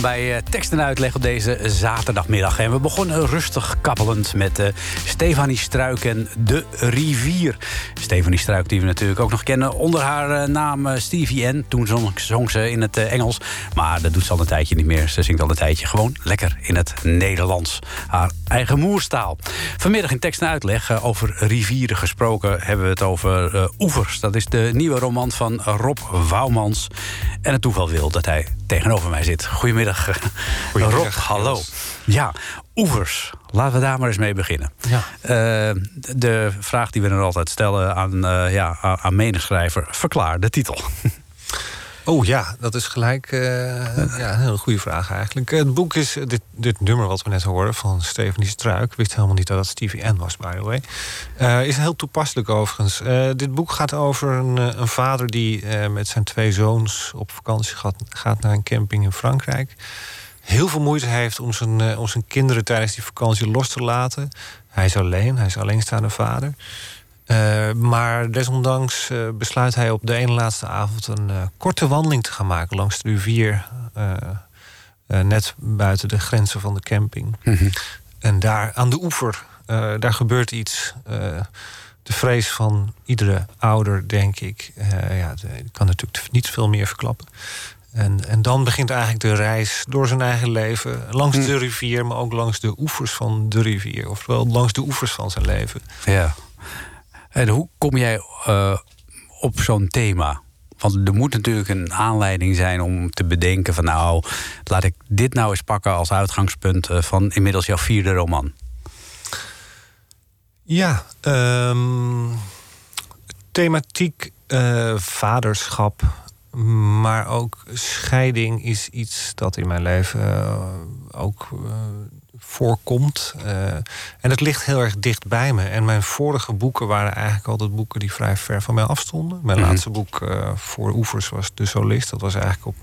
bij eh, Tekst en Uitleg op deze zaterdagmiddag. En we begonnen rustig kappelend met uh, Stefanie Struik en De Rivier. Stefanie Struik, die we natuurlijk ook nog kennen onder haar eh, naam Stevie N. Toen zong, zong ze in het Engels, maar dat doet ze al een tijdje niet meer. Ze zingt al een tijdje gewoon lekker in het Nederlands. Haar eigen moerstaal. Vanmiddag in tekst en uitleg eh, over rivieren gesproken hebben we het over eh, oevers. Dat is de nieuwe roman van Rob Wouwmans. En het toeval wil dat hij tegenover mij zit. Goedemiddag, Rob. Hallo. Ja, oevers. Laten we daar maar eens mee beginnen. Ja. Eh, de vraag die we dan altijd stellen aan, uh, ja, aan menigschrijver, verklaar de titel. Oh ja, dat is gelijk eh, ja, een hele goede vraag eigenlijk. Het boek is, dit, dit nummer wat we net hoorden van Stephanie Struik... ik wist helemaal niet dat dat Stevie N was, by the way. Eh, is heel toepasselijk overigens. Eh, dit boek gaat over een, een vader die met zijn twee zoons... op vakantie gaat, gaat naar een camping in Frankrijk. Heel veel moeite heeft om zijn, om zijn kinderen tijdens die vakantie los te laten. Hij is alleen, hij is alleenstaande vader... Eh, maar desondanks eh, besluit hij op de ene laatste avond een eh, korte wandeling te gaan maken langs de rivier. net buiten de grenzen van de camping. En daar aan de oever, daar gebeurt iets. de vrees van iedere ouder, denk ik. ja, ik kan natuurlijk niet veel meer verklappen. En, en dan begint eigenlijk de reis door zijn eigen leven. Langs de rivier, maar ook langs de oevers van de rivier. Oftewel langs de oevers van zijn leven. Ja. En hoe kom jij eh, op zo'n thema? Want er moet natuurlijk een aanleiding zijn om te bedenken van nou, laat ik dit nou eens pakken als uitgangspunt eh, van inmiddels jouw vierde roman. Ja, ehm, thematiek eh, vaderschap, maar ook scheiding is iets dat in mijn leven ook voorkomt. Eh, en het ligt heel erg dicht bij me. En mijn vorige boeken waren eigenlijk altijd boeken die vrij ver van mij afstonden. Mijn Mhm. laatste boek eh, voor Oevers was De Solist. Dat was eigenlijk op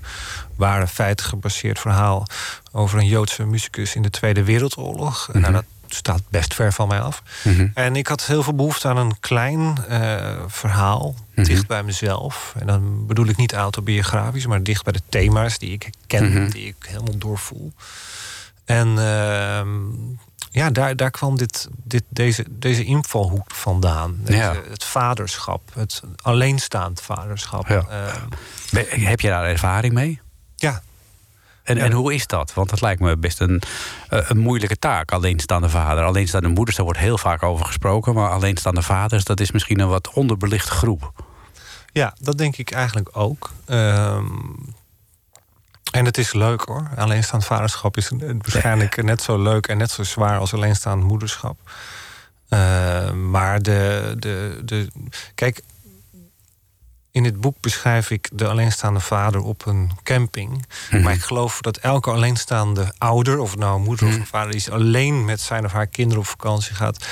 ware feiten gebaseerd verhaal over een Joodse muzikus in de Tweede Wereldoorlog. Nou, dat staat best ver van mij af. Mhm. En ik had heel veel behoefte aan een klein eh, verhaal, Mhm. dicht bij mezelf. En dan bedoel ik niet autobiografisch, maar dicht bij de thema's die ik ken, die ik helemaal doorvoel. En ehm, ja, daar, daar kwam dit, dit, deze, deze invalhoek vandaan. Deze- Ja. Het vaderschap, het alleenstaand vaderschap. Ja. Ehm, Heb je daar ervaring mee? ja, En, Ja. en hoe is dat? Want dat lijkt me best een, eh, een moeilijke taak. Alleenstaande vader. Alleenstaande moeders, daar wordt heel vaak over gesproken. Maar alleenstaande vaders, dat is misschien een wat onderbelichte groep. Ja, dat denk ik eigenlijk ook. Ehm, en het is leuk hoor. Alleenstaand vaderschap is eh, waarschijnlijk net zo leuk en net zo zwaar als alleenstaand moederschap. Ehm, maar de, de, de. Kijk, in het boek beschrijf ik de alleenstaande vader op een camping. Mhm. Maar ik geloof dat elke alleenstaande ouder, of nou moeder of een vader is, alleen met zijn of haar kinderen op vakantie gaat,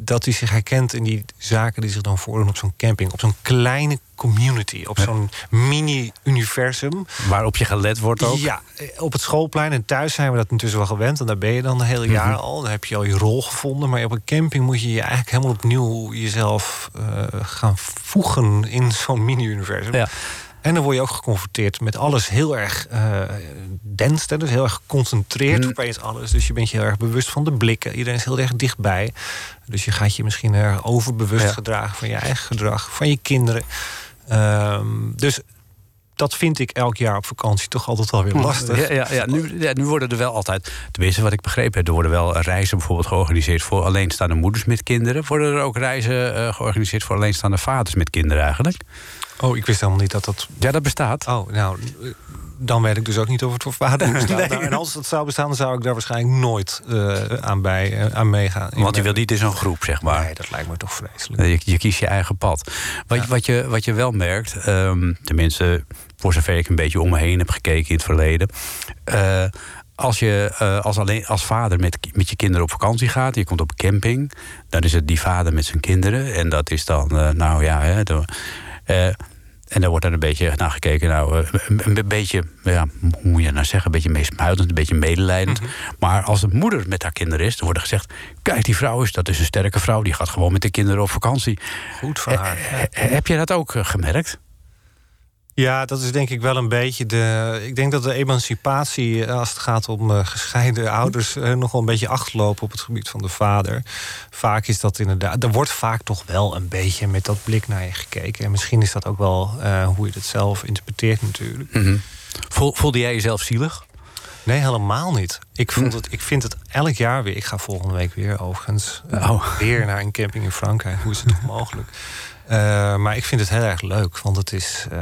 dat hij zich herkent in die zaken die zich dan voordoen op zo'n camping, op zo'n kleine community, op zo'n mini-universum. Waarop je gelet wordt ook. Ja, eh, op het schoolplein en thuis zijn we dat intussen wel gewend. En daar ben je dan de hele Mhm. jaar al. Dan heb je al je rol gevonden. Maar op een camping moet je je eigenlijk helemaal opnieuw jezelf eh, gaan voegen in zo'n mini-universum. Ja. En dan word je ook geconfronteerd met alles heel erg dense, hè, dus heel erg geconcentreerd Mm. opeens alles. Dus je bent je heel erg bewust van de blikken. Iedereen is heel erg dichtbij. Dus je gaat je misschien erg overbewust Ja. gedragen van je eigen gedrag, van je kinderen. Ehm, dus dat vind ik elk jaar op vakantie toch altijd wel weer lastig. Ja, ja, ja, nu, ja, nu worden er wel altijd, tenminste wat ik begrepen heb, er worden wel reizen bijvoorbeeld georganiseerd voor alleenstaande moeders met kinderen. Worden er ook reizen eh, georganiseerd voor alleenstaande vaders met kinderen eigenlijk? Oh, ik wist helemaal niet dat dat. Ja, dat bestaat. Oh, nou, dan weet ik dus ook niet of het voor vader bestaat. Nee. Nou, en als het zou bestaan, dan zou ik daar waarschijnlijk nooit eh, aan, bij, eh, aan meegaan. Want je wil niet in zo'n groep, zeg maar. Nee, dat lijkt me toch vreselijk. Je, je kiest je eigen pad. Wat, Ja. wat, je, wat je wel merkt, ehm, tenminste voor zover ik een beetje om me heen heb gekeken in het verleden. eh, als je als, alleen, als vader met, met je kinderen op vakantie gaat, je komt op een camping, dan is het die vader met zijn kinderen. En dat is dan, nou ja, hè, de- en daar wordt dan een beetje naar gekeken. Nou, eh, een, een beetje, ja, hoe moet je dat nou zeggen? Een beetje meesmuilend, een beetje medelijdend. Maar als de moeder met haar kinderen is, dan wordt er gezegd: Kijk, die vrouw is, dat is een sterke vrouw. Die gaat gewoon met de kinderen op vakantie. Goed van haar. Ja. Eh, Heb je dat ook eh, gemerkt? Ja, dat is denk ik wel een beetje de. Ik denk dat de emancipatie, eh, als het gaat om eh, gescheiden ouders, eh, nog wel een beetje achterlopen op het gebied van de vader. Vaak is dat inderdaad. Er wordt vaak toch wel een beetje met dat blik naar je gekeken. En misschien is dat ook wel eh, hoe je het zelf interpreteert, natuurlijk. Voel- voelde jij jezelf zielig? Nee, helemaal niet. Ik, vond het, ik vind het elk jaar weer. Ik ga volgende week weer overigens eh, Oh. weer naar een camping in Frankrijk. Hoe is het toch mogelijk? Eh, maar ik vind het heel erg leuk, want het is. eh,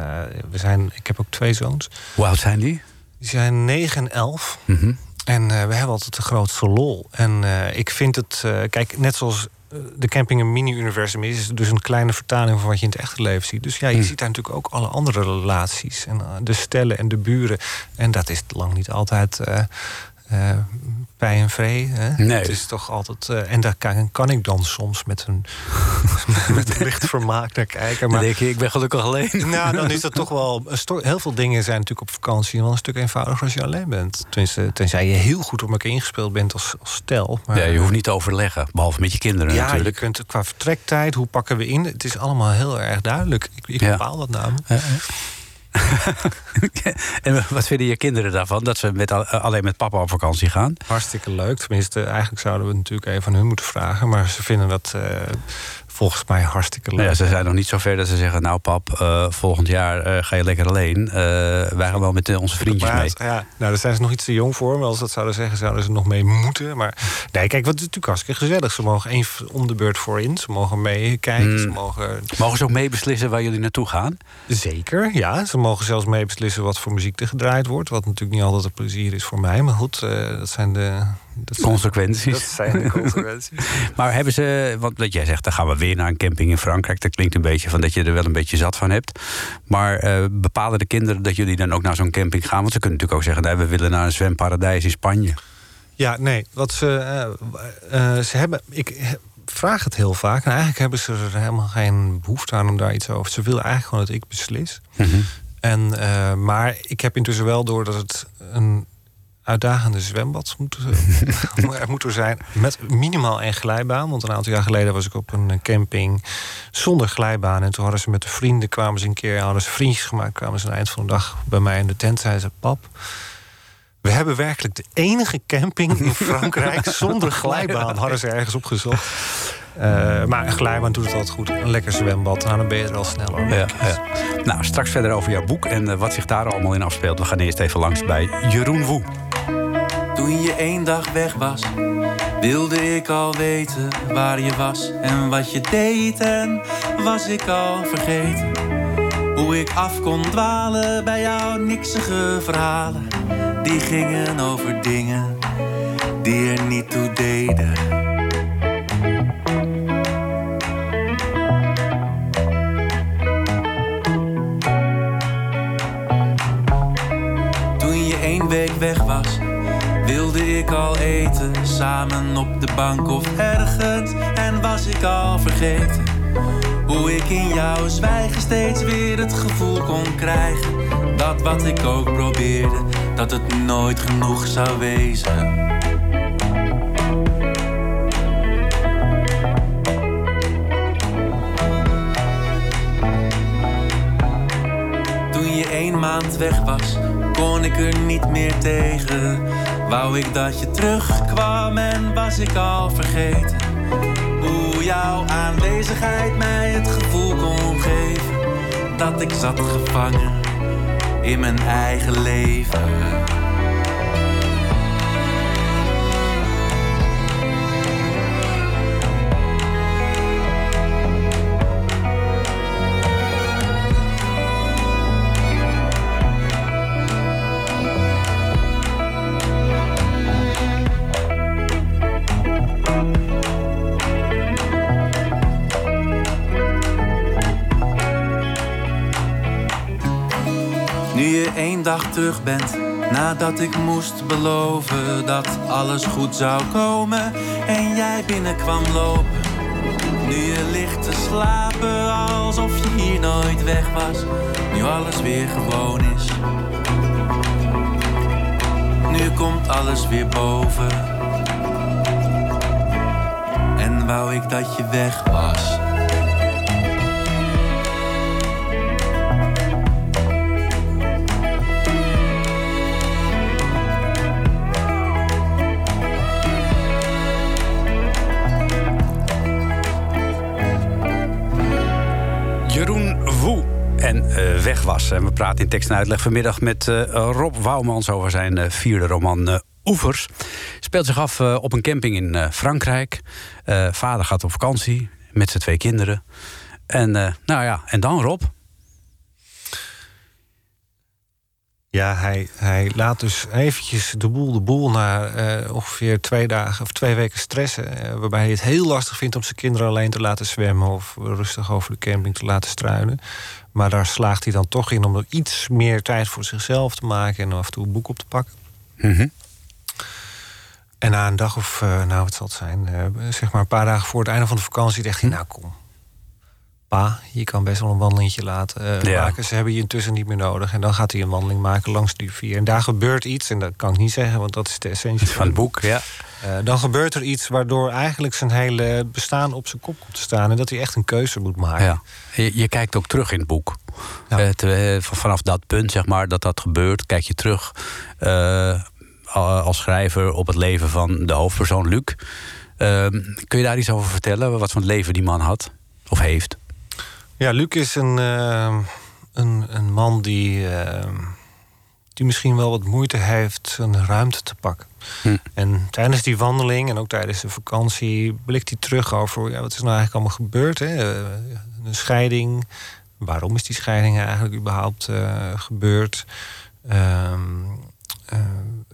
we zijn, ik heb ook twee zoons. Hoe oud zijn die? Die zijn 9 en 11. Mhm. En eh, we hebben altijd de grootste lol. En ik vind het, kijk, net zoals de camping een mini-universum is, is het dus een kleine vertaling van wat je in het echte leven ziet. Dus ja, je Hmm. ziet daar natuurlijk ook alle andere relaties. En de stellen en de buren. En dat is lang niet altijd eh, bij en vree. Hè? Nee. Het is toch altijd. eh, en daar kan, kan ik dan soms met een, met een licht vermaak naar kijken. Dan Maar denk je, ik ben gelukkig alleen. nou, dan is dat toch wel. Heel veel dingen zijn natuurlijk op vakantie wel een stuk eenvoudiger als je alleen bent. Tenminste, tenzij je heel goed op elkaar ingespeeld bent als, als stel. Maar, Ja, je hoeft niet te overleggen, behalve met je kinderen ja, natuurlijk. je kunt qua vertrektijd, hoe pakken we in? Het is allemaal heel erg duidelijk. Ik, ik Ja. bepaal dat namelijk. en wat vinden je kinderen daarvan? Dat ze met, al- alleen met papa op vakantie gaan? Hartstikke leuk. Tenminste, eigenlijk zouden we het natuurlijk even aan hun moeten vragen. Maar ze vinden dat eh, volgens mij hartstikke leuk. Nou ja, ze zijn nog niet zo ver dat ze zeggen... nou pap, eh, volgend jaar eh, ga je lekker alleen. Eh, wij gaan wel met onze vriendjes Maar mee. ja, nou, daar zijn ze nog iets te jong voor. Maar als dat zouden zeggen, zouden ze nog mee moeten. Maar nee, kijk, wat is natuurlijk hartstikke gezellig. Ze mogen één om de beurt voorin. Ze mogen meekijken. Hmm. Ze mogen Mogen ze ook meebeslissen waar jullie naartoe gaan? Zeker, ja. Ze mogen zelfs mee beslissen wat voor muziek er gedraaid wordt. Wat natuurlijk niet altijd een plezier is voor mij. Maar goed, dat zijn de... Dat zijn, Consequenties. dat zijn de consequenties. Maar hebben ze, want wat jij zegt, dan gaan we weer naar een camping in Frankrijk. Dat klinkt een beetje van dat je er wel een beetje zat van hebt. Maar eh, bepalen de kinderen dat jullie dan ook naar zo'n camping gaan? Want ze kunnen natuurlijk ook zeggen, nee, we willen naar een zwemparadijs in Spanje. Ja, nee. Wat ze, eh, eh, ze hebben. Ik vraag het heel vaak. En eigenlijk hebben ze er helemaal geen behoefte aan om daar iets over. Ze willen eigenlijk gewoon dat ik beslis. En, eh, maar ik heb intussen wel door dat het een uitdagende zwembad moet, eh, er moet er zijn. Met minimaal één glijbaan. Want een aantal jaar geleden was ik op een camping zonder glijbaan. En toen hadden ze met de vrienden, kwamen ze een keer, hadden ze vriendjes gemaakt. Kwamen ze aan het eind van de dag bij mij in de tent. Zeiden ze, pap, we hebben werkelijk de enige camping in Frankrijk zonder glijbaan. Hadden ze ergens opgezocht. Eh, maar een glijbaan doet het altijd goed. Een lekker zwembad. Nou, dan ben je er al sneller. Ja, ja. Nou, straks verder over jouw boek en eh, wat zich daar allemaal in afspeelt. We gaan eerst even langs bij Jeroen Woe. Toen je één dag weg was, wilde ik al weten waar je was en wat je deed. En was ik al vergeten hoe ik af kon dwalen bij jouw niksige verhalen. Die gingen over dingen die er niet toe deden. Weg was, wilde ik al eten. Samen op de bank of ergens. En was ik al vergeten. Hoe ik in jouw zwijgen steeds weer het gevoel kon krijgen. Dat wat ik ook probeerde, dat het nooit genoeg zou wezen. Toen je één maand weg was, kon ik er niet meer tegen. Wou ik dat je terugkwam en was ik al vergeten. Hoe jouw aanwezigheid mij het gevoel kon geven. Dat ik zat gevangen in mijn eigen leven. Terug bent, nadat ik moest beloven dat alles goed zou komen en jij binnenkwam lopen. Nu je ligt te slapen alsof je hier nooit weg was, nu alles weer gewoon is. Nu komt alles weer boven. En wou ik dat je weg was. En we praten in tekst en uitleg vanmiddag met eh, Rob Wouwmans over zijn eh, vierde roman eh, Oevers. Speelt zich af op een camping in Frankrijk. Vader gaat op vakantie met zijn twee kinderen. En nou ja, en dan Rob. Ja, hij, hij laat dus eventjes de boel de boel na eh, ongeveer twee dagen of twee weken stressen. eh, waarbij hij het heel lastig vindt om zijn kinderen alleen te laten zwemmen of rustig over de camping te laten struinen. Maar daar slaagt hij dan toch in om er iets meer tijd voor zichzelf te maken en af en toe een boek op te pakken. Mhm. En na een dag of, eh, nou wat zal het zijn, zeg maar een paar dagen voor het einde van de vakantie, dacht hij, nou kom. Pa, je kan best wel een wandelingetje laten eh, Ja. maken. Ze hebben je intussen niet meer nodig. En dan gaat hij een wandeling maken langs de rivier. En daar gebeurt iets, en dat kan ik niet zeggen, want dat is de essentie Van het boek, ja. Eh, dan gebeurt er iets waardoor eigenlijk zijn hele bestaan op zijn kop komt te staan. En dat hij echt een keuze moet maken. ja. Je, je kijkt ook terug in het boek. Ja. Eh, te- vanaf dat punt, zeg maar, dat dat gebeurt, kijk je terug als schrijver op het leven van de hoofdpersoon Luc. Ehm, kun je daar iets over vertellen? Wat voor leven die man had of heeft? Ja, Luc is een, eh, een, een man die, eh, die misschien wel wat moeite heeft zijn ruimte te pakken. Hm. En tijdens die wandeling en ook tijdens de vakantie blikt hij terug over ja, wat is nou eigenlijk allemaal gebeurd. Hè? Eh, Een scheiding. Waarom is die scheiding eigenlijk überhaupt eh, gebeurd? Ehm, eh,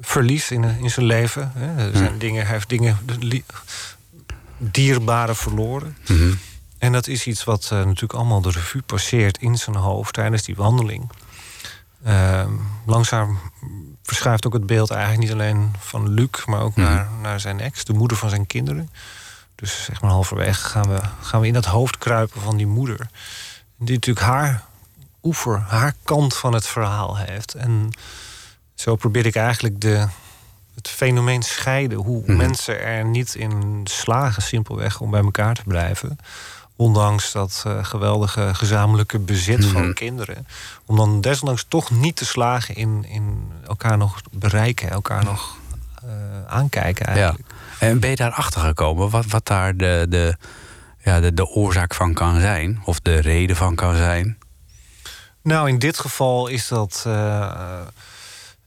verlies in, in zijn leven. Hè? Er zijn dingen, hij heeft dingen dierbare verloren. Mhm. En dat is iets wat eh, natuurlijk allemaal de revue passeert in zijn hoofd tijdens die wandeling. Ehm, langzaam verschuift ook het beeld eigenlijk niet alleen van Luc, maar ook Mhm. naar, naar zijn ex, de moeder van zijn kinderen. Dus zeg maar halverwege gaan we, gaan we in dat hoofd kruipen van die moeder. Die natuurlijk haar oever, haar kant van het verhaal heeft. En zo probeer ik eigenlijk de, het fenomeen scheiden. Hoe Mhm. mensen er niet in slagen, simpelweg, om bij elkaar te blijven. Ondanks dat eh, geweldige gezamenlijke bezit Mhm. van kinderen. Om dan desondanks toch niet te slagen in, in elkaar nog bereiken, elkaar nog eh, aankijken Ja. eigenlijk. En ben je daarachter gekomen wat, wat daar de, de, ja, de, de oorzaak van kan zijn? Of de reden van kan zijn? Nou, in dit geval is dat. eh,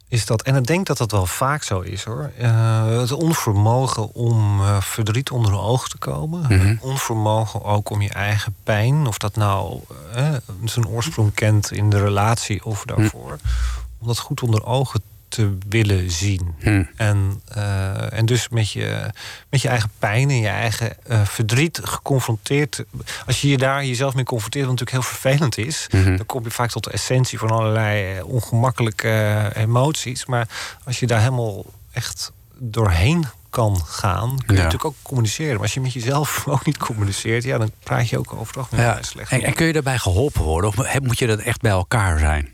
is dat en ik denk dat dat wel vaak zo is hoor. Eh, het onvermogen om eh, verdriet onder de ogen te komen. Mhm. Onvermogen ook om je eigen pijn, of dat nou eh, zijn oorsprong kent in de relatie of daarvoor, om dat goed onder ogen te willen zien. Hm. En, eh, en dus met je, met je eigen pijn en je eigen eh, verdriet geconfronteerd. Als je je daar jezelf mee confronteert, wat natuurlijk heel vervelend is, Mhm. dan kom je vaak tot de essentie van allerlei eh, ongemakkelijke emoties. Maar als je daar helemaal echt doorheen kan gaan, kun je Ja. natuurlijk ook communiceren. Maar als je met jezelf ook niet communiceert, ja, dan praat je ook over het algemeen Ja. slecht. En, en kun je daarbij geholpen worden? Of moet je dat echt bij elkaar zijn?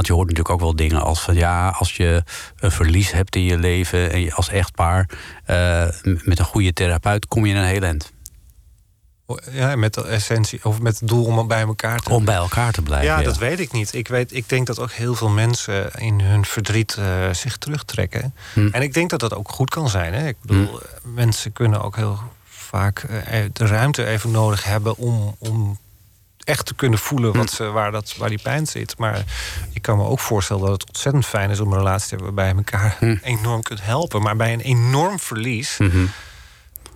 Want je hoort natuurlijk ook wel dingen als van ja, als je een verlies hebt in je leven en je als echtpaar eh, m- met een goede therapeut kom je in een heel eind. Ja, met de essentie, of met het doel om bij elkaar te Om bij elkaar te blijven. Ja, dat weet ik niet. Ik, weet, ik denk dat ook heel veel mensen in hun verdriet eh, zich terugtrekken. Hm. En ik denk dat dat ook goed kan zijn. Hè? Ik bedoel, mensen kunnen ook heel vaak eh, de ruimte even nodig hebben om, om echt te kunnen voelen wat ze, waar, dat, waar die pijn zit. Maar ik kan me ook voorstellen dat het ontzettend fijn is om een relatie te hebben waarbij je elkaar Hm. enorm kunt helpen. Maar bij een enorm verlies Mhm.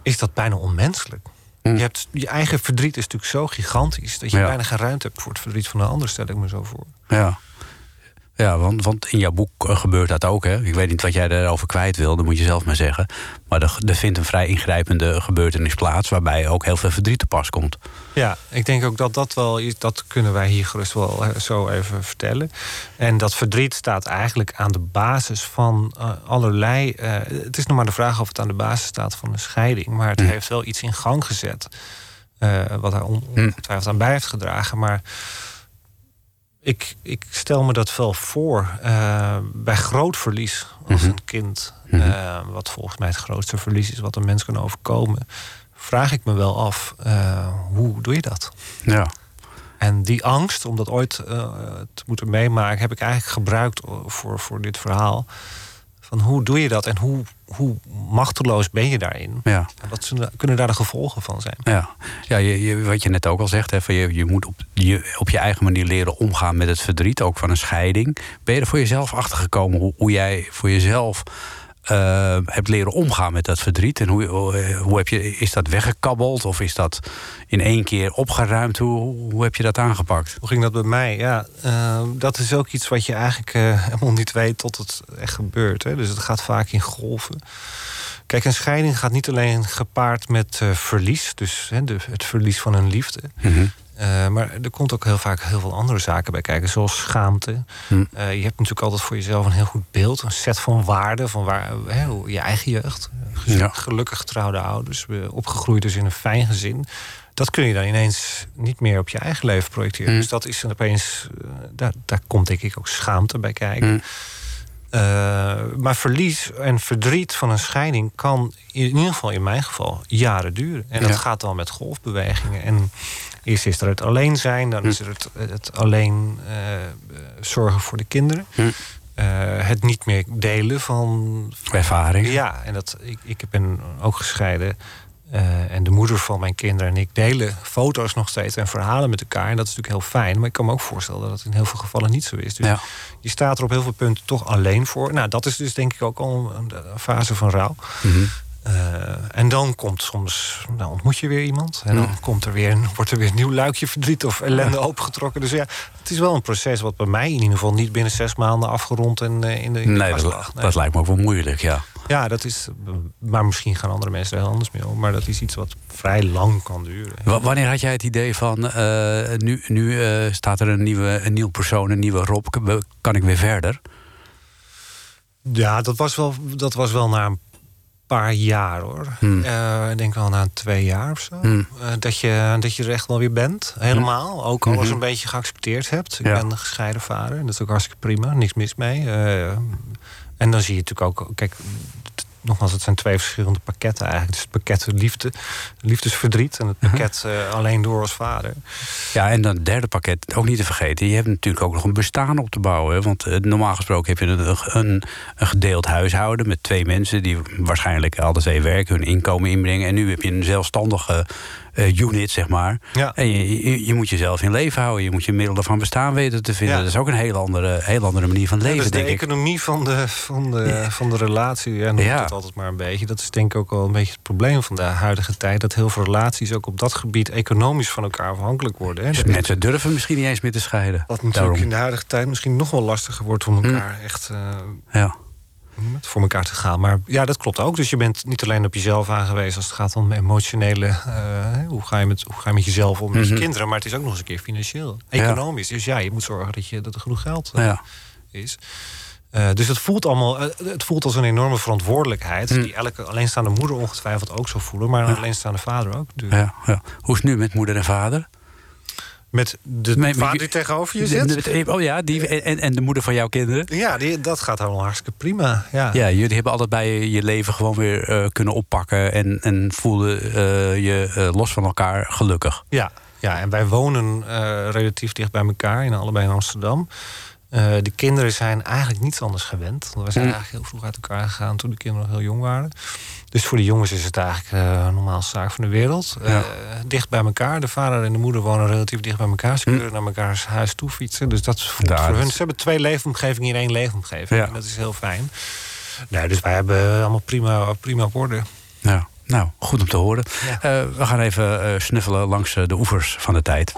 is dat bijna onmenselijk. Hm. Je, hebt, je eigen verdriet is natuurlijk zo gigantisch dat je Ja. bijna geen ruimte hebt voor het verdriet van de ander, stel ik me zo voor. Ja. Ja, want, want in jouw boek eh, gebeurt dat ook. Hè? Ik weet niet wat jij daarover kwijt wil, dat moet je zelf maar zeggen. Maar er, er vindt een vrij ingrijpende gebeurtenis plaats... waarbij ook heel veel verdriet te pas komt. Ja, ik denk ook dat dat wel dat kunnen wij hier gerust wel eh, zo even vertellen. En dat verdriet staat eigenlijk aan de basis van eh, allerlei. het is nog maar de vraag of het aan de basis staat van een scheiding, maar het Hm. heeft wel iets in gang gezet. wat daar Hm. ongetwijfeld aan bij heeft gedragen. Maar ik, ik stel me dat wel voor eh, bij groot verlies als Mhm. een kind, Mhm. eh, wat volgens mij het grootste verlies is wat een mens kan overkomen, vraag ik me wel af eh, hoe doe je dat? Ja. En die angst om dat ooit te moeten meemaken, heb ik eigenlijk gebruikt voor, voor dit verhaal. Van hoe doe je dat en hoe, hoe machteloos ben je daarin? Ja. Wat kunnen daar de gevolgen van zijn? Ja, ja je, je- wat je net ook al zegt, hè, van je, je moet op je, op je eigen manier leren omgaan met het verdriet, ook van een scheiding. Ben je er voor jezelf achter gekomen hoe, hoe jij voor jezelf eh, hebt leren omgaan met dat verdriet. En hoe, hoe, hoe heb je, is dat weggekabbeld of is dat in één keer opgeruimd? Hoe, hoe heb je dat aangepakt? Hoe ging dat bij mij? Ja, eh, dat is ook iets wat je eigenlijk eh, helemaal niet weet tot het echt gebeurt. Hè? Dus het gaat vaak in golven. Kijk, een scheiding gaat niet alleen gepaard met eh, verlies, dus hè, de, het verlies van een liefde. Mhm. Eh, maar er komt ook heel vaak heel veel andere zaken bij kijken, zoals schaamte. Hm. Eh, je hebt natuurlijk altijd voor jezelf een heel goed beeld, een set van waarden van waar, je eigen jeugd. Ja. Gelukkig getrouwde ouders, eh, opgegroeid dus in een fijn gezin. Dat kun je dan ineens niet meer op je eigen leven projecteren. Hm. Dus dat is dan opeens, eh, daar, daar komt denk ik ook schaamte bij kijken. Hm. Eh, maar verlies en verdriet van een scheiding kan in ieder geval in mijn geval jaren duren. En dat Ja. gaat dan met golfbewegingen. En eerst is er het alleen zijn, dan Hm. is er het, het alleen eh, zorgen voor de kinderen. Hm. Eh, het niet meer delen van. Ervaring. Ja, en dat, ik, ik ben ook gescheiden. eh, en de moeder van mijn kinderen en ik delen foto's nog steeds en verhalen met elkaar. En dat is natuurlijk heel fijn. Maar ik kan me ook voorstellen dat het in heel veel gevallen niet zo is. Dus Ja. je staat er op heel veel punten toch alleen voor. Nou, dat is dus denk ik ook al een, fase van rouw. Mhm. En dan komt soms, nou ontmoet je weer iemand. En dan Ja. komt er weer, wordt er weer een nieuw luikje verdriet of ellende opengetrokken. Dus ja, het is wel een proces wat bij mij in ieder geval niet binnen zes maanden afgerond en eh, in de, in de Nee, dat. Nee. dat lijkt me ook wel moeilijk, ja. Ja, dat is. Maar misschien gaan andere mensen er heel anders mee om. Maar dat is iets wat vrij lang kan duren. Wa- Wanneer had jij het idee van, eh, nu, nu eh, staat er een, nieuwe, een nieuw persoon, een nieuwe Rob, kan ik weer verder? Ja, dat was wel, dat was wel na een paar jaar hoor. Hmm. Eh, ik denk wel na twee jaar of zo. Hmm. Eh, dat, je, dat je er echt wel weer bent. Helemaal. Ook alles een beetje geaccepteerd hebt. Ik Ja. ben gescheiden vader. En dat is ook hartstikke prima. Niks mis mee. Eh, en dan zie je natuurlijk ook... Kijk, nogmaals, het zijn twee verschillende pakketten eigenlijk. Dus het pakket liefde, liefdesverdriet... en het Mhm. pakket eh, alleen door als vader. Ja, en dan het derde pakket, ook niet te vergeten. Je hebt natuurlijk ook nog een bestaan op te bouwen. hè. Want eh, normaal gesproken heb je een, een, een gedeeld huishouden met twee mensen die waarschijnlijk alle twee werken, hun inkomen inbrengen. En nu heb je een zelfstandige eh, unit, zeg maar. Ja. En je, je, je moet jezelf in leven houden. Je moet je middelen van bestaan weten te vinden. Ja. Dat is ook een heel andere, heel andere manier van Ja, leven, dus de denk ik. economie van de, van de, van de relatie, Ja. het altijd maar een beetje. Dat is denk ik ook wel een beetje het probleem van de huidige tijd. Dat heel veel relaties ook op dat gebied economisch van elkaar afhankelijk worden. Hè. Dus Dat- mensen durven misschien niet eens meer te scheiden. Wat natuurlijk Daarom. in de huidige tijd misschien nog wel lastiger wordt om elkaar echt eh, Ja. Voor elkaar te gaan. Maar ja, dat klopt ook. Dus je bent niet alleen op jezelf aangewezen als het gaat om emotionele. eh, hoe, ga je met, hoe ga je met jezelf om met je Mhm. kinderen? Maar het is ook nog eens een keer financieel, Ja. economisch. Dus ja, je moet zorgen dat, je, dat er genoeg geld eh, Ja. is. Eh, dus het voelt allemaal, het voelt als een enorme verantwoordelijkheid. Hm. Die elke alleenstaande moeder ongetwijfeld ook zou voelen, maar een alleenstaande vader ook. Dus Ja, ja. Hoe is het nu met moeder en vader? Met de met vader die tegenover je zit? de- oh ja, die, en, en de moeder van jouw kinderen? Ja, die, dat gaat allemaal hartstikke prima. Ja. Ja, jullie hebben altijd bij je leven gewoon weer eh, kunnen oppakken en, en voelden eh, je eh, los van elkaar gelukkig. Ja, ja, en wij wonen relatief dicht bij elkaar, in allebei in Amsterdam. Eh, de kinderen zijn eigenlijk niets anders gewend. Want we zijn Hm. eigenlijk heel vroeg uit elkaar gegaan toen de kinderen nog heel jong waren. Dus voor de jongens is het eigenlijk eh een normale zaak van de wereld. Ja. Eh, dicht bij elkaar. De vader en de moeder wonen relatief dicht bij elkaar. Ze Hm. kunnen naar mekaars huis toe fietsen. Dus dat voelt Daar, voor hun. Ze hebben twee leefomgevingen in één leefomgeving. Ja. En dat is heel fijn. Nee, dus wij hebben allemaal prima, prima op orde. Ja, nou, goed om te horen. Ja. We gaan even snuffelen langs de oevers van de tijd.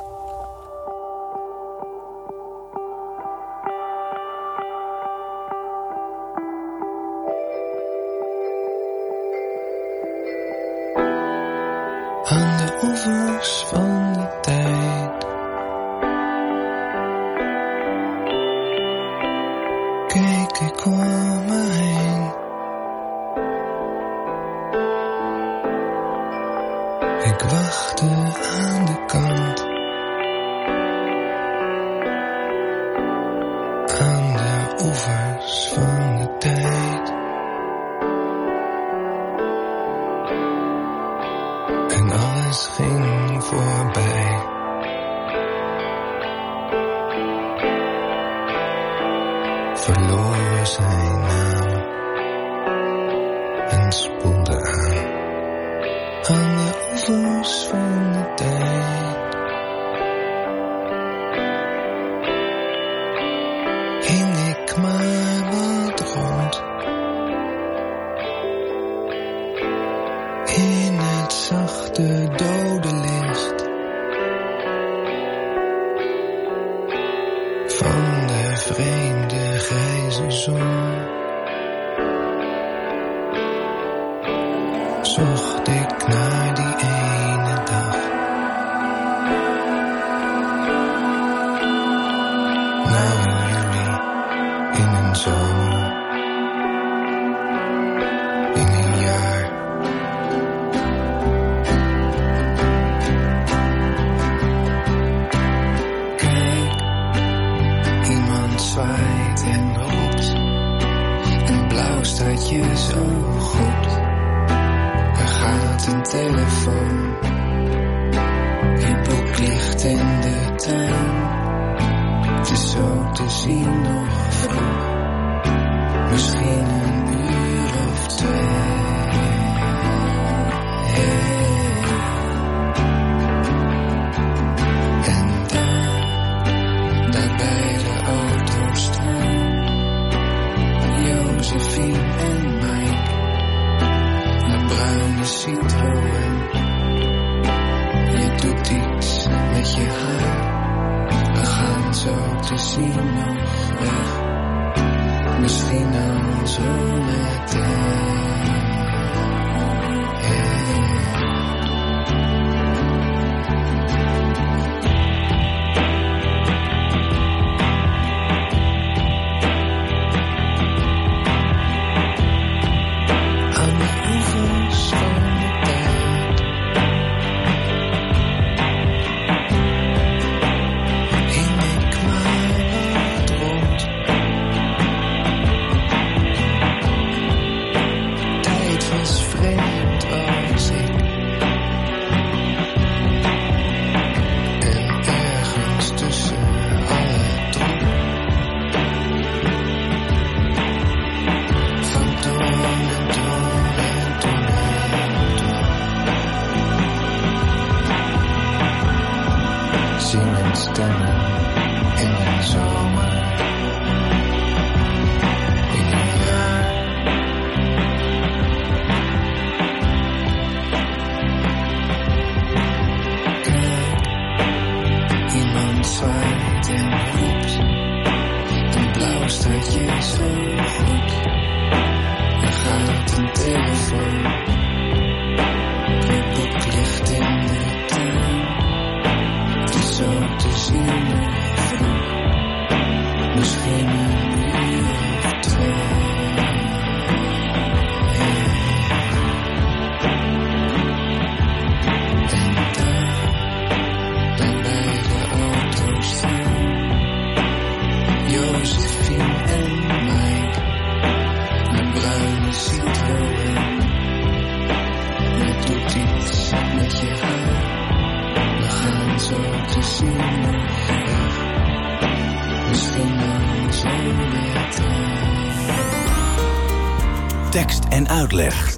Tekst en uitleg.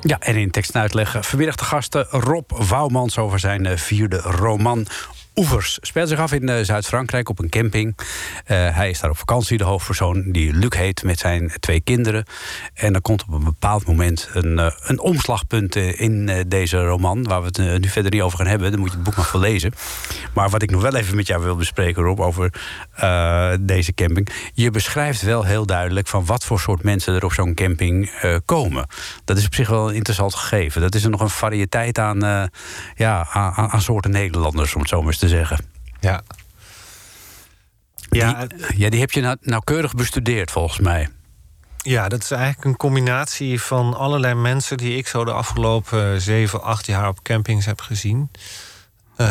Ja, en in tekst en uitleg vanmiddag de gasten Rob Wouwmans over zijn eh, vierde roman. Oevers speelt zich af in eh, Zuid-Frankrijk op een camping. Eh, hij is daar op vakantie, de hoofdpersoon die Luc heet met zijn twee kinderen. En er komt op een bepaald moment een, eh, een omslagpunt in deze roman, waar we het nu verder niet over gaan hebben. Dan moet je het boek nog wel lezen. Maar wat ik nog wel even met jou wil bespreken, Rob, over deze camping. Je beschrijft wel heel duidelijk van wat voor soort mensen er op zo'n camping komen. Dat is op zich wel een interessant gegeven. Dat is er nog een variëteit aan, ja, aan- aan soorten Nederlanders, om het zo maar eens te zeggen. Ja. Ja, die, ja, die heb je nou, nauwkeurig bestudeerd, volgens mij. Ja, dat is eigenlijk een combinatie van allerlei mensen die ik zo de afgelopen zeven, acht jaar op campings heb gezien. Eh,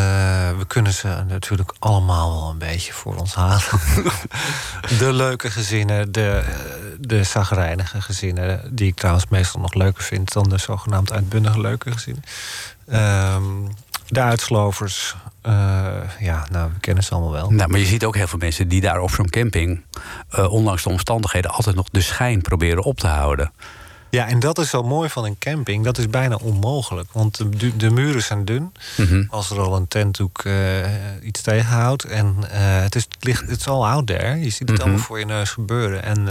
we kunnen ze natuurlijk allemaal wel een beetje voor ons halen. de leuke gezinnen, de, de zagrijnige gezinnen, die ik trouwens meestal nog leuker vind dan de zogenaamd uitbundige leuke gezinnen. Ehm, de uitslovers, eh, ja, nou, we kennen ze allemaal wel. Nou, maar je ziet ook heel veel mensen die daar op zo'n camping, eh, ondanks de omstandigheden, altijd nog de schijn proberen op te houden. Ja, en dat is zo mooi van een camping. Dat is bijna onmogelijk. Want de, de muren zijn dun. Mhm. Als er al een tentdoek eh, iets tegenhoudt. En het, is, het, ligt, het is al out there. Je ziet het Mhm. allemaal voor je neus gebeuren. En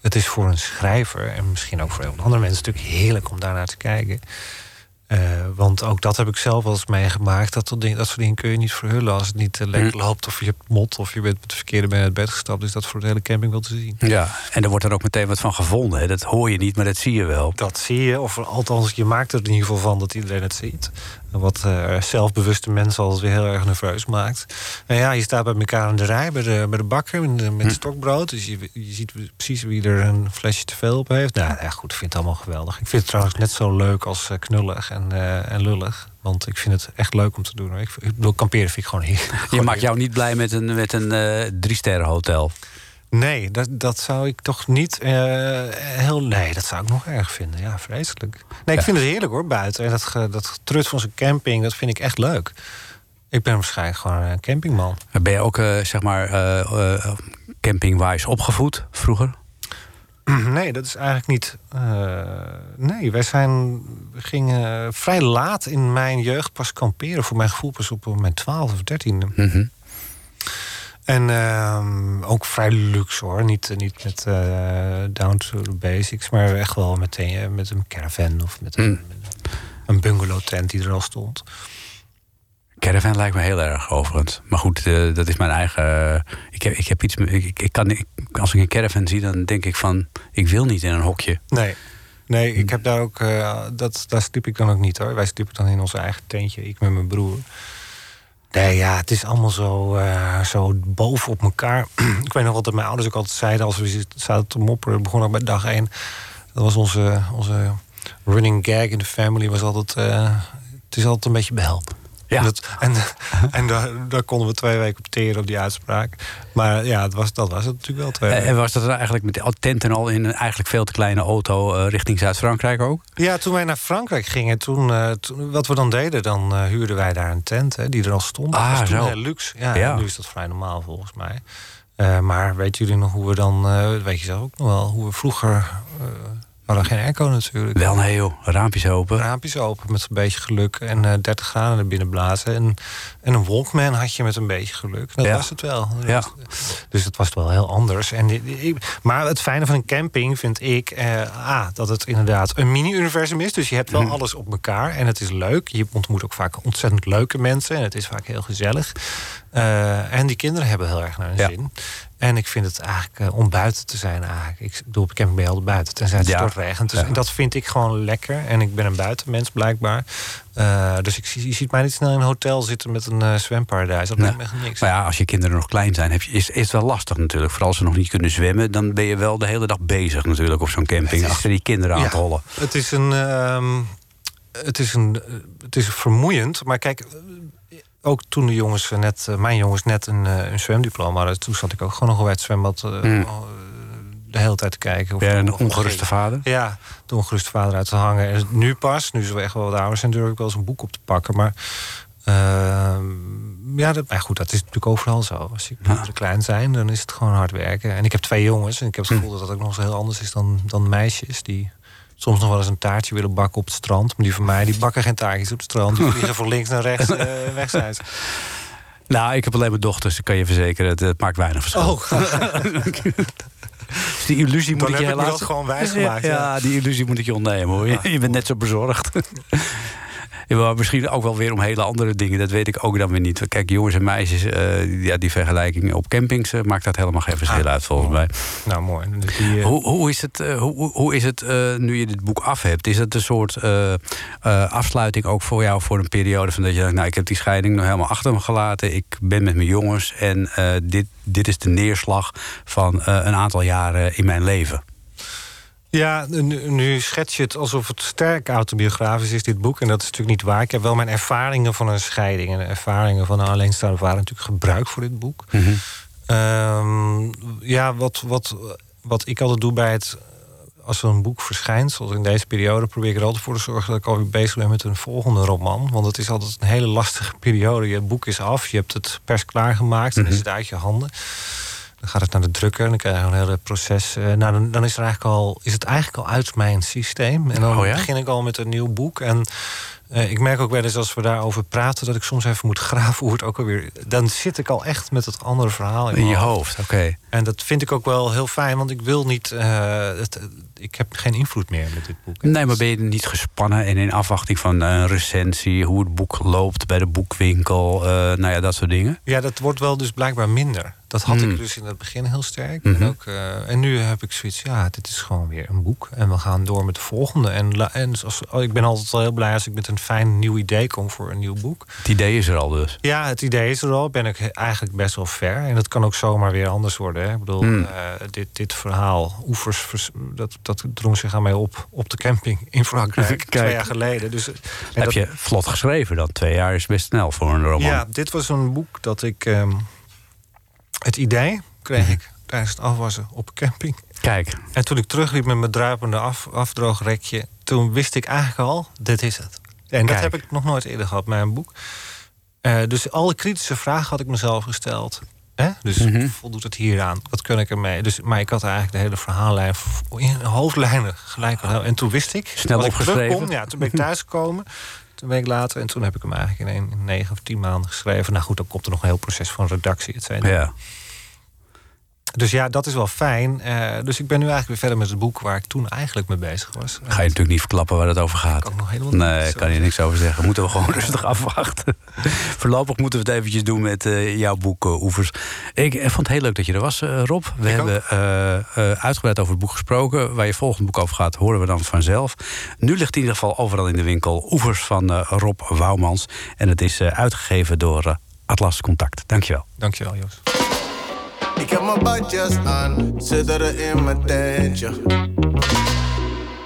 het is voor een schrijver... en misschien ook voor heel andere mensen... natuurlijk heerlijk om daarnaar te kijken. Eh, want ook dat heb ik zelf wel eens meegemaakt. Dat, soort dingen- dat soort dingen kun je niet verhullen als het niet eh, lekker Hm. loopt. Of je hebt mot, of je bent met de verkeerde bij het bed gestapt. Dus dat voor de hele camping wel te zien. Ja, en er wordt er ook meteen wat van gevonden. Hè. Dat hoor je niet, maar dat zie je wel. Dat zie je, of althans, je maakt er in ieder geval van dat iedereen het ziet. wat eh, zelfbewuste mensen altijd weer heel erg nerveus maakt. En ja, je staat bij elkaar in de rij, bij de, bij de bakker met, Hm. stokbrood. Dus je, je ziet precies wie er een flesje te veel op heeft. Nou ja, goed, ik vind het allemaal geweldig. Ik vind het trouwens net zo leuk als knullig en, eh, en lullig. Want ik vind het echt leuk om te doen. hoor. Ik, ik bedoel, kamperen vind ik gewoon hier. Je maakt jou niet blij met een, met een eh drie-sterren hotel. Nee, dat, dat zou ik toch niet eh, heel. Nee, dat zou ik nog erg vinden. Ja, vreselijk. Nee, ik vind het heerlijk hoor, buiten. En dat, ge- dat getrut van zo'n camping, dat vind ik echt leuk. Ik ben waarschijnlijk gewoon een campingman. Ben je ook, zeg maar, campingwise opgevoed vroeger? Nee, dat is eigenlijk niet. eh, nee, wij zijn. We gingen vrij laat in mijn jeugd pas kamperen. Voor mijn gevoel pas op mijn 12 of 13. Mhm. En ehm, ook vrij luxe hoor. Niet, niet met eh, down to the basics, maar echt wel meteen eh, met een caravan of met een, met een bungalow tent die er al stond. Caravan lijkt me heel erg overigens. Maar goed, eh, dat is mijn eigen. eh, ik, heb, ik heb iets. Ik, kan, als ik een caravan zie, dan denk ik van. Ik wil niet in een hokje. Nee. Nee, ik heb daar ook. eh, dat, daar sliep ik dan ook niet hoor. Wij sliepen dan in ons eigen tentje, ik met mijn broer. Nee, ja, het is allemaal zo, zo boven op elkaar. ik weet nog wat mijn ouders ook altijd zeiden als we zaten te mopperen. begon ook bij dag één. Dat was onze, onze running gag in de family. Was altijd, het is altijd een beetje behelpen. Ja. En, dat, en, en daar, daar konden we twee weken op teren op die uitspraak. Maar ja, het was, dat was het natuurlijk wel twee weken. En was dat eigenlijk met de tent en al in een eigenlijk veel te kleine auto eh, richting Zuid-Frankrijk ook? Ja, toen wij naar Frankrijk gingen, toen, eh, toen- wat we dan deden, dan eh, huurden wij daar een tent hè, die er al stond. Ah, dat was toen zo. heel luxe. Ja, Ja. Nu is dat vrij normaal volgens mij. Maar weten jullie nog hoe we dan, weet je zelf ook nog wel, hoe we vroeger, eh we hadden geen airco natuurlijk. Wel nee joh, raampjes open. Raampjes open met een beetje geluk en eh 30 graden er binnen blazen. En, en een Walkman had je met een beetje geluk. Dat Ja. was het wel. Ja. Dus het was wel heel anders. En, die- die- ik- maar het fijne van een camping vind ik... Eh, A, dat het inderdaad een mini-universum is. Dus je hebt wel Mhm. alles op elkaar. En het is leuk. Je ontmoet ook vaak ontzettend leuke mensen. En het is vaak heel gezellig. Eh, en die kinderen hebben heel erg naar hun Ja. zin. En ik vind het eigenlijk eh, om buiten te zijn eigenlijk. Ik bedoel, op camping ben altijd buiten. Tenzij het Ja. stortregent. Dus Ja. dat vind ik gewoon lekker. En ik ben een buitenmens blijkbaar. Eh, dus ik, zie- je ziet mij niet snel in een hotel zitten met een eh, zwemparadijs. Dat lijkt me echt niks. Maar ja, als je kinderen nog klein zijn, heb je, is, is het wel lastig natuurlijk. Vooral als ze nog niet kunnen zwemmen, dan ben je wel de hele dag bezig natuurlijk op zo'n camping. Het is- achter die kinderen aan Ja. te hollen. Het is een. ehm, het, is een het is vermoeiend. Maar kijk, ook toen de jongens net, eh, mijn jongens net een, een zwemdiploma hadden, toen zat ik ook gewoon nog bij het zwembad Hmm. De hele tijd te kijken. Of er een ongeruste vader? Ja, de ongeruste vader uit te hangen. En nu pas, nu ze wel echt wel wat ouder zijn, durf ik wel eens een boek op te pakken. Maar ehm, ja, dat, maar goed, dat is natuurlijk overal zo. Als je kinderen klein zijn, dan is het gewoon hard werken. En ik heb twee jongens en ik heb het gevoel dat dat ook nog eens heel anders is dan, dan meisjes die soms nog wel eens een taartje willen bakken op het strand. Maar die van mij, die bakken geen taartjes op het strand. Die vliegen van links naar rechts eh, weg zijn ze. Nou, ik heb alleen maar dochters, ik kan je verzekeren. Het, het maakt weinig verschil. Oh, die illusie moet dan ik je heb ik me helaas... dat gewoon wijsgemaakt. Ja, Ja. ja, die illusie moet ik je ontnemen hoor. Je, je bent net zo bezorgd. Ja, maar misschien ook wel weer om hele andere dingen. Dat weet ik ook dan weer niet. Kijk, jongens en meisjes, eh, ja, die vergelijking op campings eh, maakt dat helemaal geen verschil Ah. uit volgens mij. Nou, mooi. Dus die, eh, Hoe, hoe is het, hoe, hoe- is het nu je dit boek af hebt? Is het een soort afsluiting ook voor jou voor een periode van dat je denkt, nou, ik heb die scheiding nog helemaal achter me gelaten. Ik ben met mijn jongens en dit, dit is de neerslag van een aantal jaren in mijn leven. Ja, nu, nu schets je het alsof het sterk autobiografisch is, dit boek. En dat is natuurlijk niet waar. Ik heb wel mijn ervaringen van een scheiding... en de ervaringen van een alleenstaande vader natuurlijk gebruikt voor dit boek. Ehm, ja, wat, wat, wat ik altijd doe bij het... Als er een boek verschijnt, zoals in deze periode... probeer ik er altijd voor te zorgen dat ik alweer bezig ben met een volgende roman. Want het is altijd een hele lastige periode. Je boek is af, je hebt het pers klaargemaakt... en dan is het uit je handen. Dan gaat het naar de drukker en dan krijg je een hele proces. Eh, nou, dan, dan is, er eigenlijk al, is het eigenlijk al uit mijn systeem. En dan Oh ja? begin ik al met een nieuw boek. En eh, ik merk ook wel eens als we daarover praten... dat ik soms even moet graven hoe het ook alweer... Dan zit ik al echt met het andere verhaal in, In je hoofd, oké. En dat vind ik ook wel heel fijn, want ik wil niet... eh, het, ik heb geen invloed meer met dit boek. Nee, maar ben je niet gespannen en in afwachting van een recensie, hoe het boek loopt bij de boekwinkel, nou ja, dat soort dingen? Ja, dat wordt wel dus blijkbaar minder. Dat had Hmm. ik dus in het begin heel sterk. Mhm. en, ook, eh, en nu heb ik zoiets, ja, dit is gewoon weer een boek. En we gaan door met de volgende. En, en zoals, oh, ik ben altijd wel heel blij als ik met een fijn nieuw idee kom voor een nieuw boek. Het idee is er al dus. Ja, het idee is er al. Ben ik eigenlijk best wel ver. En dat kan ook zomaar weer anders worden. Hè. Ik bedoel, Hmm. eh, dit, dit verhaal, oevers, vers- dat, dat drong zich aan mij op op de camping in Frankrijk. Twee jaar geleden. Dus, en Heb dat- je vlot geschreven dan? Twee jaar is best snel voor een roman. Ja, dit was een boek dat ik. ehm, het idee kreeg Mhm. ik tijdens het afwassen op camping. Kijk, En toen ik terugliep met mijn druipende af, afdroogrekje, toen wist ik eigenlijk al: dit is het. En dat heb ik nog nooit eerder gehad met een boek. Eh, dus alle kritische vragen had ik mezelf gesteld. Hè? Dus Mhm. voldoet het hieraan? Wat kan ik ermee? Dus, maar ik had eigenlijk de hele verhaallijn in hoofdlijnen gelijk al. En toen wist ik. Snel opgeschreven. terugkom, ja, toen ben ik thuisgekomen. Ben ik later. En toen heb ik hem eigenlijk in, een, negen of tien maanden geschreven. Nou goed, dan komt er nog een heel proces van redactie. et cetera. ja. Dus ja, dat is wel fijn. Eh, dus ik ben nu eigenlijk weer verder met het boek waar ik toen eigenlijk mee bezig was. Ga je natuurlijk niet verklappen waar het over gaat. Kan ik nog helemaal Nee, kan je niks over zeggen. Moeten we gewoon rustig afwachten. Voorlopig moeten we het eventjes doen met eh, jouw boek eh, Oevers. Ik vond het heel leuk dat je er was, Rob. We Ik hebben uitgebreid over het boek gesproken. Waar je volgende boek over gaat, horen we dan vanzelf. Nu ligt in ieder geval overal in de winkel Oevers van Rob Wouwmans. En het is uitgegeven door Atlas Contact. Dankjewel. Dankjewel, Joost. Ik heb mijn badjas aan, zitteren in mijn tentje.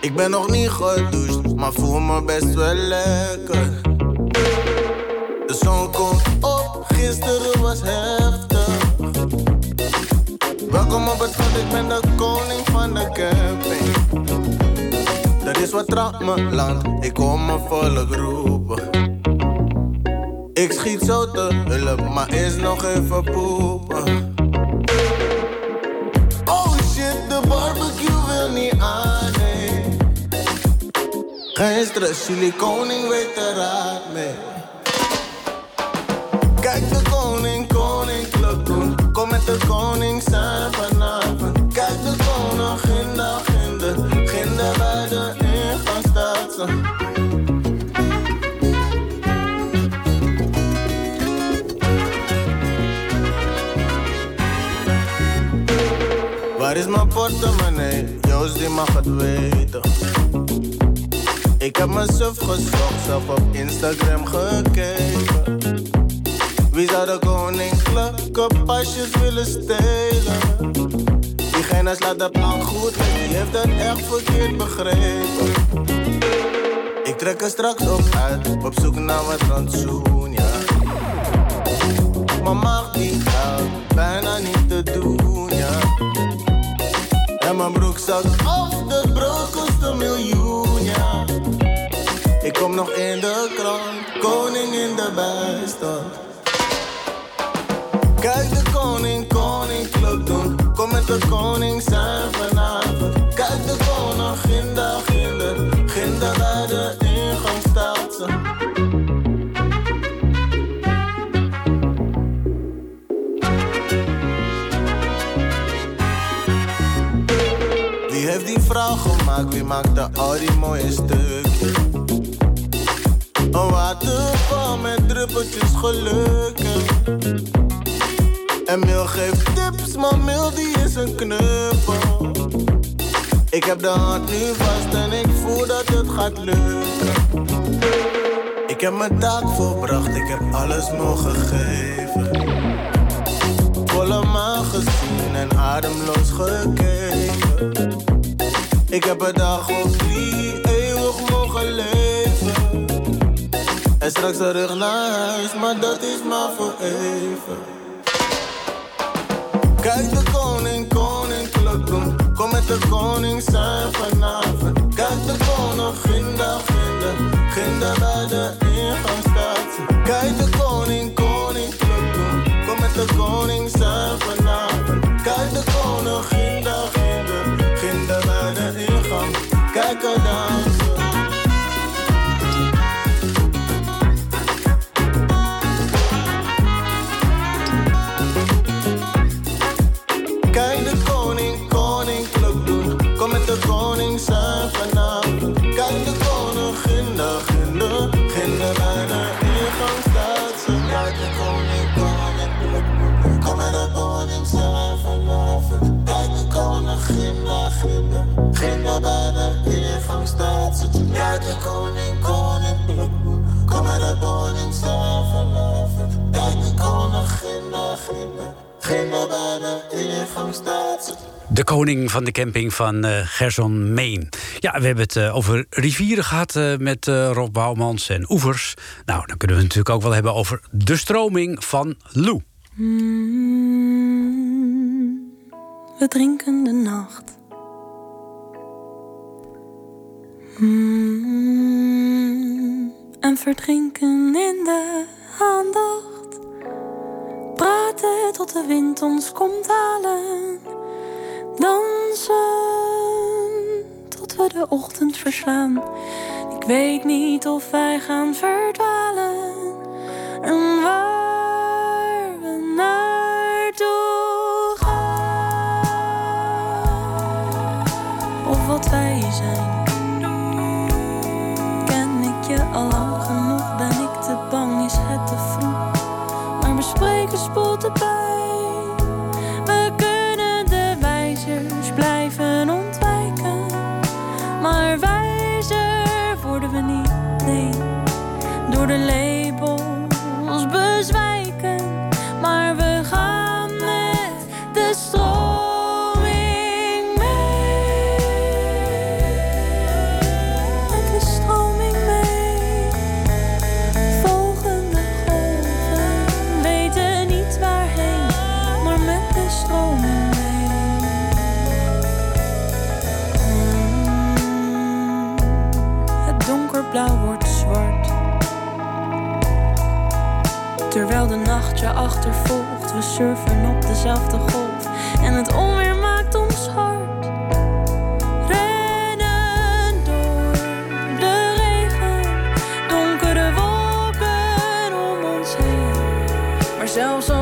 Ik ben nog niet gedoucht, maar voel me best wel lekker. De zon komt op, gisteren was heftig. Welkom op het ik ben de koning van de camping. Dat is wat trapt me land, ik kom me volk roepen. Ik schiet zo te hulp, maar is nog even poepen. Geen stress, jullie koning weet de raad mee. Kijk de koning, koning club doen. Kom met de koning zijn vanavond. Kijk de koning, ginder, ginder. Ginder bij de ingang staat ze. Waar is mijn portemonnee? Joost die mag het weten. Ik heb suf gezocht, zelf op Instagram gekeken. Wie zou de koninklijke pasjes willen stelen? Diegene slaat de plan goed, en die heeft het echt verkeerd begrepen. Ik trek er straks op uit, op zoek naar wat rantsoen, ja. Maar mag niet uit, bijna niet te doen, ja. En mijn broek zak af, kom nog in de krant, koning in de bijstand. Kijk de koning, koning club doen. Kom met de koning zijn vanavond. Kijk de koning, ginder, ginder. Ginder bij de ingang staat ze. Wie heeft die vrouw gemaakt? Wie maakte al die mooie stukjes? Een waterval met druppeltjes gelukken. En Mil geeft tips, maar Mil die is een knuppel. Ik heb de hand nu vast en ik voel dat het gaat lukken. Ik heb mijn taak volbracht, ik heb alles mogen geven. Volle maan gezien en ademloos gekeken. Ik heb een dag of drie En straks terug naar huis, maar dat is maar voor even. Kijk de koning, koning doen. Kom met de koning zijn vanavond. Kijk de koning, ginder, ginder. Ginder bij de ingang staat. Kijk de koning, koning doen. Kom met de koning zijn vanavond. Kijk de koning, ginder, De koning van de camping van eh, Gerson Meen. Ja, we hebben het eh, over rivieren gehad eh, met Rob Bouwmans en oevers. Nou, dan kunnen we het natuurlijk ook wel hebben over de stroming van Lou. Mm, we drinken de nacht. Mm, en verdrinken in de aandacht. Praten tot de wind ons komt halen. Dansen tot we de ochtend verslaan. Ik weet niet of wij gaan verdwalen. En waar we naartoe gaan. Of wat wij zijn. Ken ik je al lang spoelt erbij. We kunnen de wijzers blijven ontwijken. Maar wijzer worden we niet, nee. Door de labels Donkerblauw wordt zwart. Terwijl de nacht je achtervolgt, we surfen op dezelfde golf. En het onweer maakt ons hard. Rennen door de regen, donkere wolken om ons heen. Maar zelfs al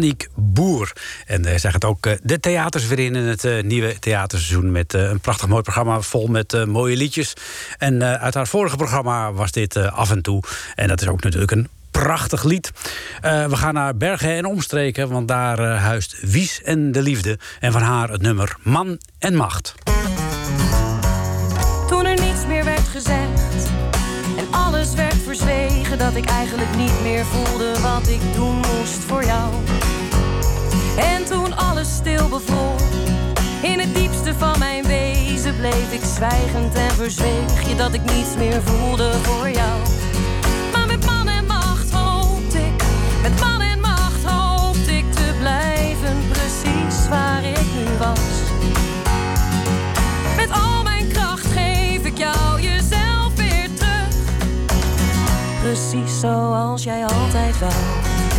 Annick Boer. En eh, zij gaat ook eh, de theaters weer in in het eh, nieuwe theaterseizoen... met een prachtig mooi programma vol met mooie liedjes. En uit haar vorige programma was dit Af en toe. En dat is ook natuurlijk een prachtig lied. We gaan naar Bergen en Omstreken, want daar huist Wies en de Liefde. En van haar het nummer Man en Macht. Toen er niets meer werd gezegd en alles werd verzwegen, dat ik eigenlijk niet meer voelde wat ik doen moest voor jou. En toen alles stil bevroor, in het diepste van mijn wezen bleef ik zwijgend en verzweeg je dat ik niets meer voelde voor jou. Maar met man en macht hoopte ik, met man en macht hoopte ik te blijven precies waar ik nu was. Met al mijn kracht geef ik jou jezelf weer terug. Precies zoals jij altijd wou.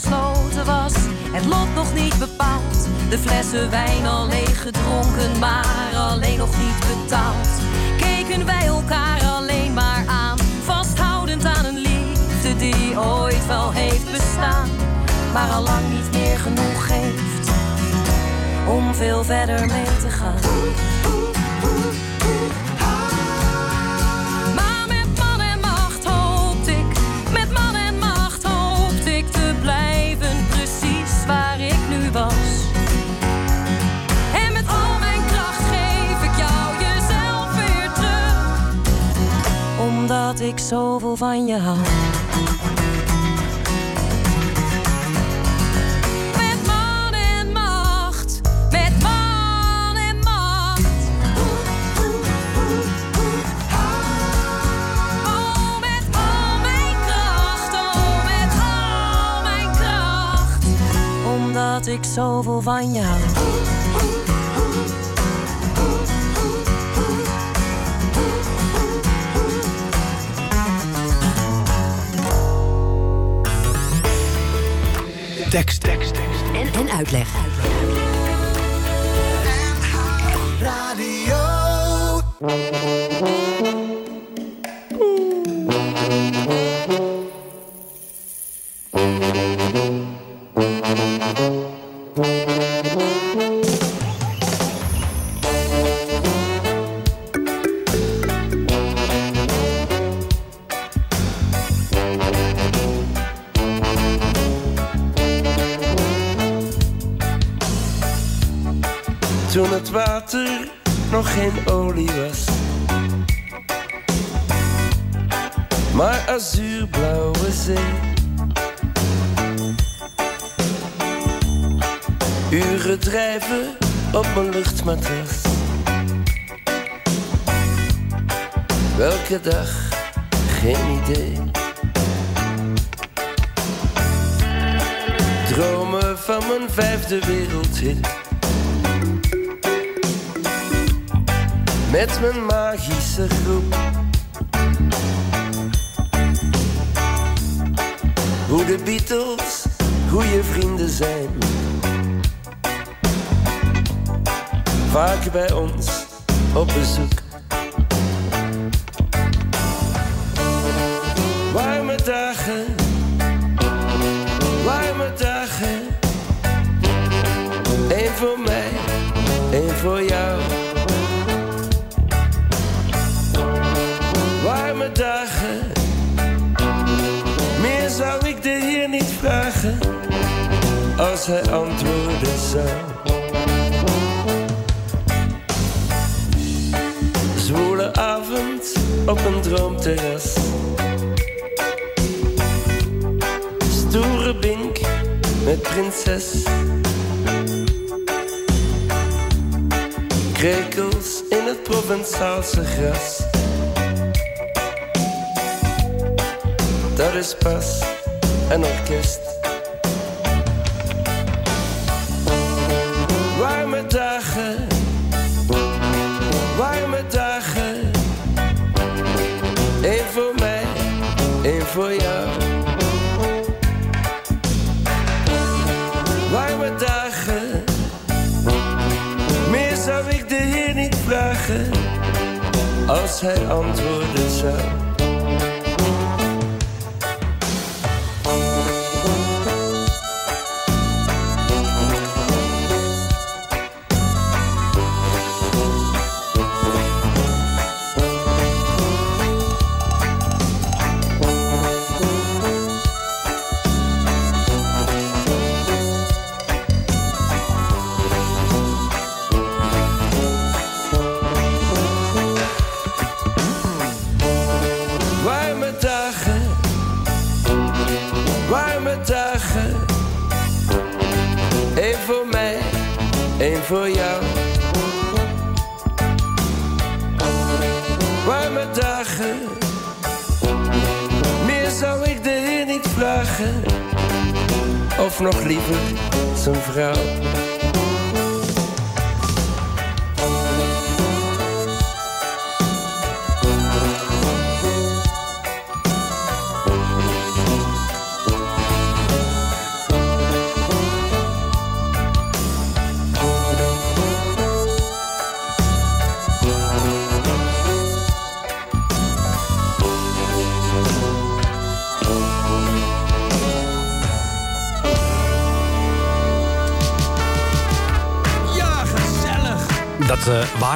Besloten was, het lot nog niet bepaald. De flessen wijn al leeg gedronken, maar alleen nog niet betaald. Keken wij elkaar alleen maar aan, vasthoudend aan een liefde die ooit wel heeft bestaan, maar al lang niet meer genoeg geeft om veel verder mee te gaan. Ik zoveel van je hou. Met man en macht, met man en macht. Oh, met al mijn kracht, oh, met al mijn kracht. Omdat ik zoveel van je. Tekst, tekst, tekst. En, en uitleg. Toen droomterras. Stoere bink met prinses. Krekels in het Provençaalse gras. Dat is pas een orkest. Als hij antwoorden zou.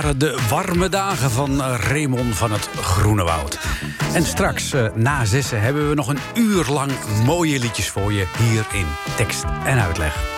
Waren de warme dagen van eh, Raymond van het Groene Woud. En straks, eh, na zessen, hebben we nog een uur lang mooie liedjes voor je... hier in tekst en uitleg.